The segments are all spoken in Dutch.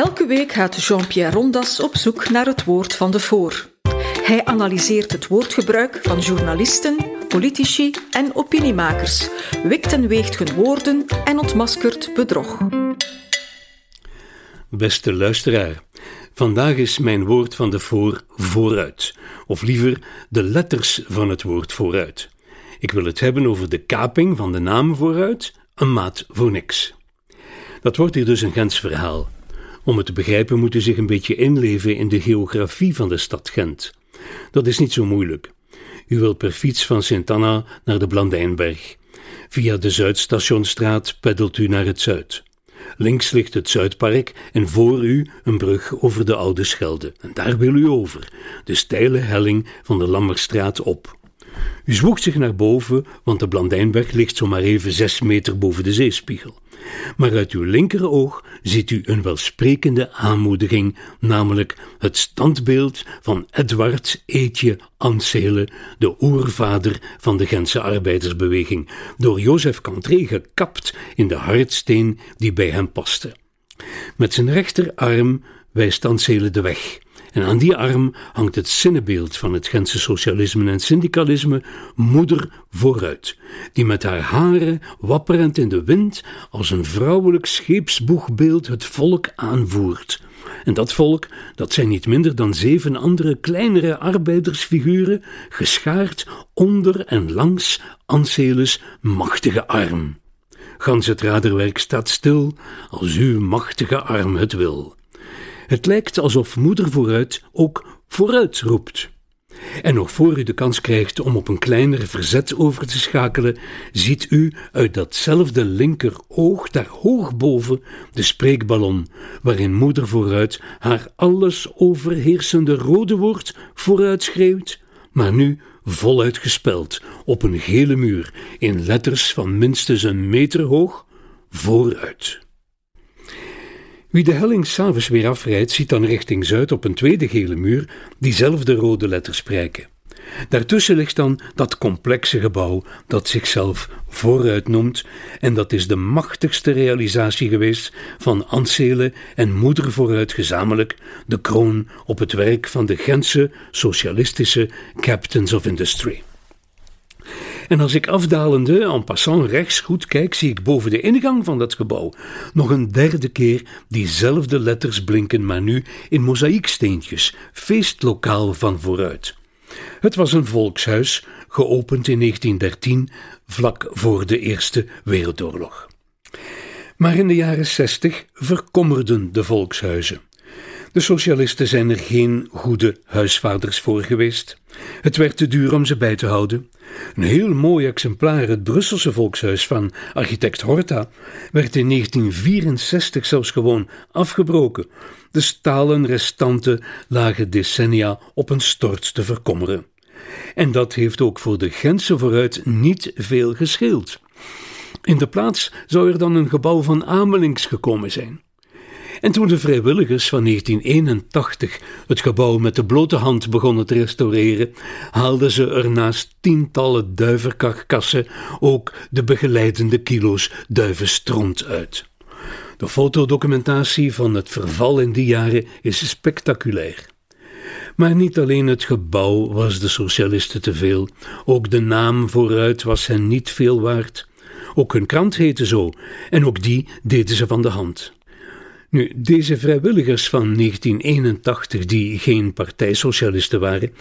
Elke week gaat Jean-Pierre Rondas op zoek naar het woord van de voor. Hij analyseert het woordgebruik van journalisten, politici en opiniemakers, wikt en weegt hun woorden en ontmaskert bedrog. Beste luisteraar, vandaag is mijn woord van de voor vooruit, of liever de letters van het woord vooruit. Ik wil het hebben over de kaping van de naam vooruit, een maat voor niks. Dat wordt hier dus een Gens verhaal. Om het te begrijpen moet u zich een beetje inleven in de geografie van de stad Gent. Dat is niet zo moeilijk. U wilt per fiets van Sint-Anna naar de Blandijnberg. Via de Zuidstationstraat peddelt u naar het zuid. Links ligt het Zuidpark en voor u een brug over de Oude Schelde. En daar wil u over, de steile helling van de Lammerstraat op. U zwoegt zich naar boven, want de Blandijnberg ligt zomaar even zes meter boven de zeespiegel. Maar uit uw linkeroog ziet u een welsprekende aanmoediging, namelijk het standbeeld van Edward Eetje Ansele, de oervader van de Gentse arbeidersbeweging, door Jozef Cantré gekapt in de hardsteen die bij hem paste. Met zijn rechterarm wijst Ansele de weg en aan die arm hangt het zinnebeeld van het Gentse socialisme en syndicalisme, moeder vooruit, die met haar haren wapperend in de wind als een vrouwelijk scheepsboegbeeld het volk aanvoert. En dat volk, dat zijn niet minder dan zeven andere kleinere arbeidersfiguren, geschaard onder en langs Anselus machtige arm. Gans het raderwerk staat stil als uw machtige arm het wil. Het lijkt alsof moeder vooruit ook vooruit roept. En nog voor u de kans krijgt om op een kleiner verzet over te schakelen, ziet u uit datzelfde linkeroog daar hoog boven de spreekballon, waarin moeder vooruit haar alles overheersende rode woord vooruit schreeuwt, maar nu voluit gespeld op een gele muur in letters van minstens een meter hoog vooruit. Wie de helling s'avonds weer afrijdt, ziet dan richting zuid op een tweede gele muur diezelfde rode letters prijken. Daartussen ligt dan dat complexe gebouw dat zichzelf vooruit noemt, en dat is de machtigste realisatie geweest van Ansele en Moeder vooruit gezamenlijk, de kroon op het werk van de Gentse socialistische Captains of Industry. En als ik afdalende en passant rechts goed kijk, zie ik boven de ingang van dat gebouw nog een derde keer diezelfde letters blinken, maar nu in mozaïeksteentjes, feestlokaal van vooruit. Het was een volkshuis, geopend in 1913, vlak voor de Eerste Wereldoorlog. Maar in de jaren zestig verkommerden de volkshuizen. De socialisten zijn er geen goede huisvaders voor geweest. Het werd te duur om ze bij te houden. Een heel mooi exemplaar, het Brusselse volkshuis van architect Horta, werd in 1964 zelfs gewoon afgebroken. De stalen restanten lagen decennia op een stort te verkommeren. En dat heeft ook voor de Gentse vooruit niet veel gescheeld. In de plaats zou er dan een gebouw van Amelings gekomen zijn. En toen de vrijwilligers van 1981 het gebouw met de blote hand begonnen te restaureren, haalden ze er naast tientallen duivenkarkassen ook de begeleidende kilo's duivenstront uit. De fotodocumentatie van het verval in die jaren is spectaculair. Maar niet alleen het gebouw was de socialisten te veel, ook de naam vooruit was hen niet veel waard. Ook hun krant heette zo, en ook die deden ze van de hand. Nu, deze vrijwilligers van 1981, die geen partijsocialisten waren,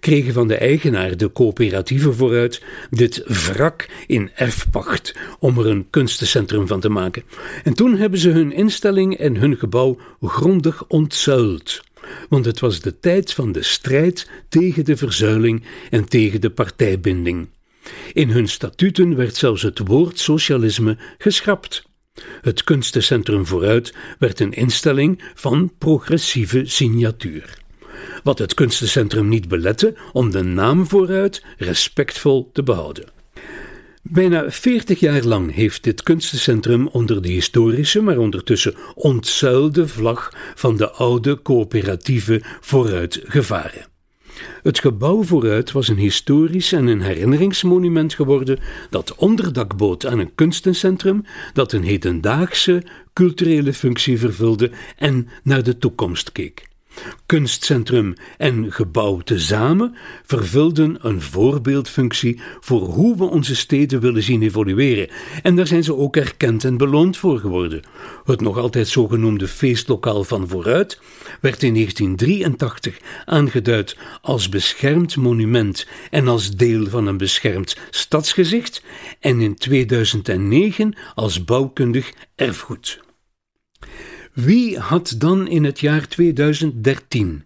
kregen van de eigenaar, de coöperatieve vooruit, dit wrak in erfpacht om er een kunstencentrum van te maken. En toen hebben ze hun instelling en hun gebouw grondig ontzuild. Want het was de tijd van de strijd tegen de verzuiling en tegen de partijbinding. In hun statuten werd zelfs het woord socialisme geschrapt. Het kunstencentrum Vooruit werd een instelling van progressieve signatuur. Wat het kunstencentrum niet belette om de naam Vooruit respectvol te behouden. Bijna 40 jaar lang heeft dit kunstencentrum onder de historische, maar ondertussen ontzuilde vlag van de oude coöperatieve Vooruit gevaren. Het gebouw vooruit was een historisch en een herinneringsmonument geworden dat onderdak bood aan een kunstencentrum dat een hedendaagse culturele functie vervulde en naar de toekomst keek. Kunstcentrum en gebouw tezamen vervulden een voorbeeldfunctie voor hoe we onze steden willen zien evolueren. En daar zijn ze ook erkend en beloond voor geworden. Het nog altijd zogenoemde feestlokaal van vooruit werd in 1983 aangeduid als beschermd monument en als deel van een beschermd stadsgezicht en in 2009 als bouwkundig erfgoed. Wie had dan in het jaar 2013,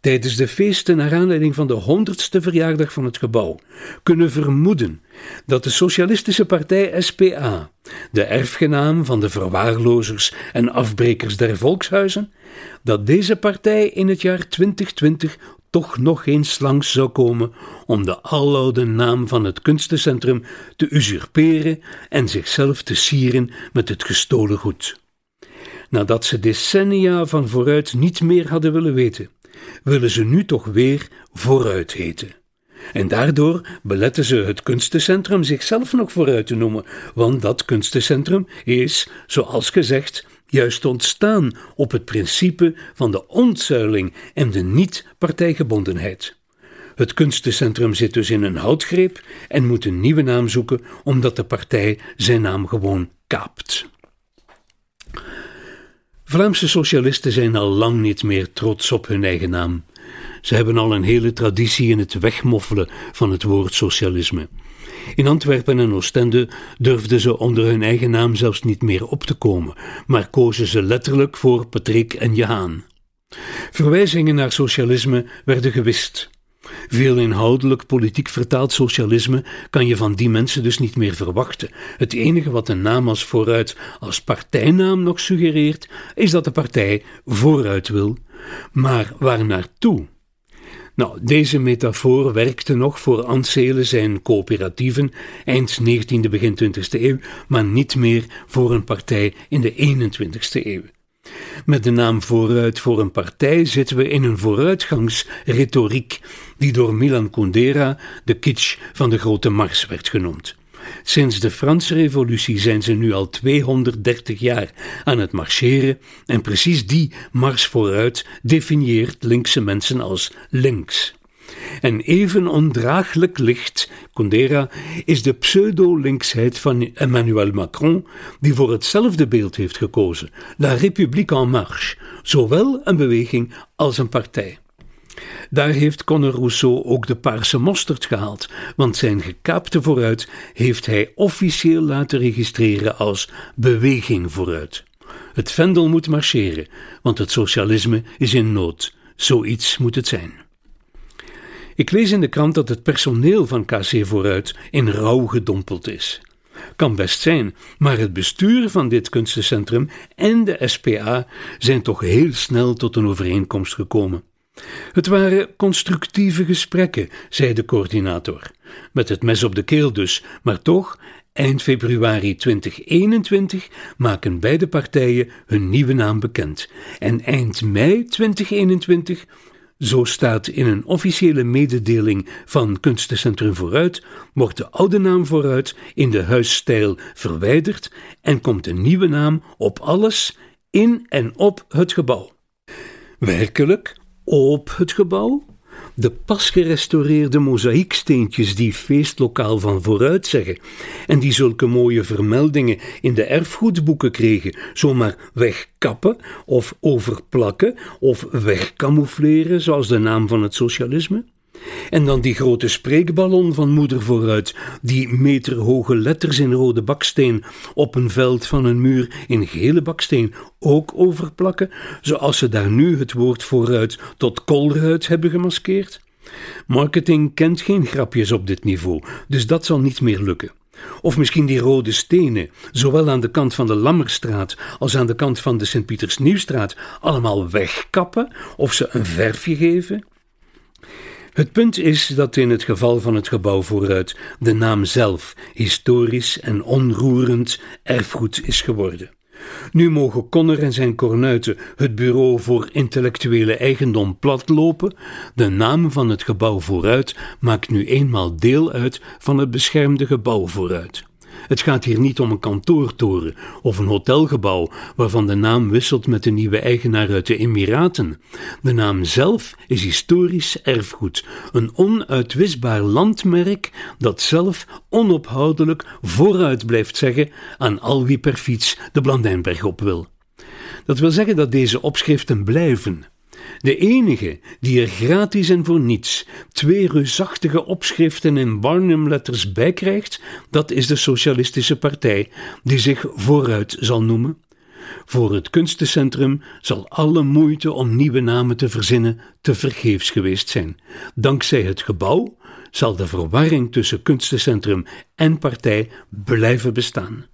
tijdens de feesten naar aanleiding van de honderdste verjaardag van het gebouw, kunnen vermoeden dat de Socialistische Partij SPA, de erfgenaam van de verwaarlozers en afbrekers der volkshuizen, dat deze partij in het jaar 2020 toch nog eens langs zou komen om de aloude naam van het kunstencentrum te usurperen en zichzelf te sieren met het gestolen goed nadat ze decennia van vooruit niet meer hadden willen weten, willen ze nu toch weer vooruit heten. En daardoor beletten ze het kunstencentrum zichzelf nog vooruit te noemen, want dat kunstencentrum is, zoals gezegd, juist ontstaan op het principe van de ontzuiling en de niet-partijgebondenheid. Het kunstencentrum zit dus in een houtgreep en moet een nieuwe naam zoeken, omdat de partij zijn naam gewoon kaapt. Vlaamse socialisten zijn al lang niet meer trots op hun eigen naam. Ze hebben al een hele traditie in het wegmoffelen van het woord socialisme. In Antwerpen en Oostende durfden ze onder hun eigen naam zelfs niet meer op te komen, maar kozen ze letterlijk voor Patrick en Jehaan. Verwijzingen naar socialisme werden gewist. Veel inhoudelijk politiek vertaald socialisme kan je van die mensen dus niet meer verwachten. Het enige wat een naam als vooruit als partijnaam nog suggereert, is dat de partij vooruit wil. Maar waar naartoe? Nou, deze metafoor werkte nog voor Anselen zijn coöperatieven eind 19e, begin 20e eeuw, maar niet meer voor een partij in de 21e eeuw. Met de naam Vooruit voor een partij zitten we in een vooruitgangsretoriek die door Milan Kundera de kitsch van de grote mars werd genoemd. Sinds de Franse Revolutie zijn ze nu al 230 jaar aan het marcheren en precies die mars vooruit definieert linkse mensen als links. En even ondraaglijk licht, Condera, is de pseudo-linksheid van Emmanuel Macron, die voor hetzelfde beeld heeft gekozen: La République en marche, zowel een beweging als een partij. Daar heeft Conor Rousseau ook de paarse mosterd gehaald, want zijn gekaapte vooruit heeft hij officieel laten registreren als beweging vooruit. Het vendel moet marcheren, want het socialisme is in nood. Zoiets moet het zijn. Ik lees in de krant dat het personeel van KC Vooruit in rouw gedompeld is. Kan best zijn, maar het bestuur van dit kunstencentrum en de SPA zijn toch heel snel tot een overeenkomst gekomen. Het waren constructieve gesprekken, zei de coördinator. Met het mes op de keel dus, maar toch, eind februari 2021 maken beide partijen hun nieuwe naam bekend. En eind mei 2021 zo staat in een officiële mededeling van Kunstencentrum Vooruit, wordt de oude naam Vooruit in de huisstijl verwijderd en komt een nieuwe naam op alles in en op het gebouw. Werkelijk op het gebouw? De pas gerestaureerde mozaïeksteentjes die feestlokaal van vooruit zeggen en die zulke mooie vermeldingen in de erfgoedboeken kregen, zomaar wegkappen of overplakken of wegcamoufleren, zoals de naam van het socialisme? En dan die grote spreekballon van moeder vooruit, die meterhoge letters in rode baksteen op een veld van een muur in gele baksteen ook overplakken, zoals ze daar nu het woord vooruit tot kolruit hebben gemaskeerd? Marketing kent geen grapjes op dit niveau, dus dat zal niet meer lukken. Of misschien die rode stenen, zowel aan de kant van de Lammerstraat als aan de kant van de Sint-Pieters-Nieuwstraat, allemaal wegkappen of ze een verfje geven? Het punt is dat in het geval van het gebouw vooruit de naam zelf historisch en onroerend erfgoed is geworden. Nu mogen Conner en zijn kornuiten het bureau voor intellectuele eigendom platlopen. De naam van het gebouw vooruit maakt nu eenmaal deel uit van het beschermde gebouw vooruit. Het gaat hier niet om een kantoortoren of een hotelgebouw waarvan de naam wisselt met de nieuwe eigenaar uit de Emiraten. De naam zelf is historisch erfgoed, een onuitwisbaar landmerk dat zelf onophoudelijk vooruit blijft zeggen aan al wie per fiets de Blandijnberg op wil. Dat wil zeggen dat deze opschriften blijven, de enige die er gratis en voor niets twee reusachtige opschriften in Barnum-letters bij krijgt, dat is de Socialistische Partij, die zich vooruit zal noemen. Voor het kunstencentrum zal alle moeite om nieuwe namen te verzinnen te vergeefs geweest zijn. Dankzij het gebouw zal de verwarring tussen kunstencentrum en partij blijven bestaan.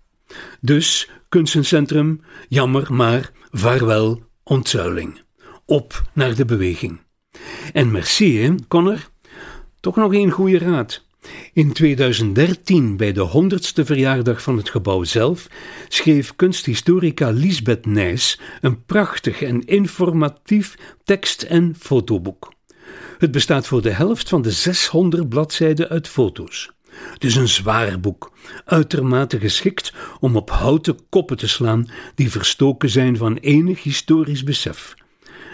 Dus kunstencentrum, jammer maar, vaarwel, ontzuiling op naar de beweging. En merci, Connor. Toch nog een goede raad. In 2013, bij de 100ste verjaardag van het gebouw zelf, schreef kunsthistorica Lisbeth Nijs een prachtig en informatief tekst- en fotoboek. Het bestaat voor de helft van de 600 bladzijden uit foto's. Is een zwaar boek, uitermate geschikt om op houten koppen te slaan die verstoken zijn van enig historisch besef